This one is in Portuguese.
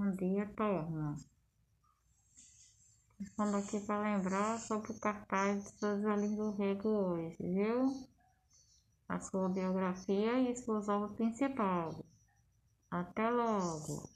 Um dia torna. Estamos aqui para lembrar sobre o cartaz de Sueli do Rego hoje, viu? A sua biografia e suas obras principais. Até logo!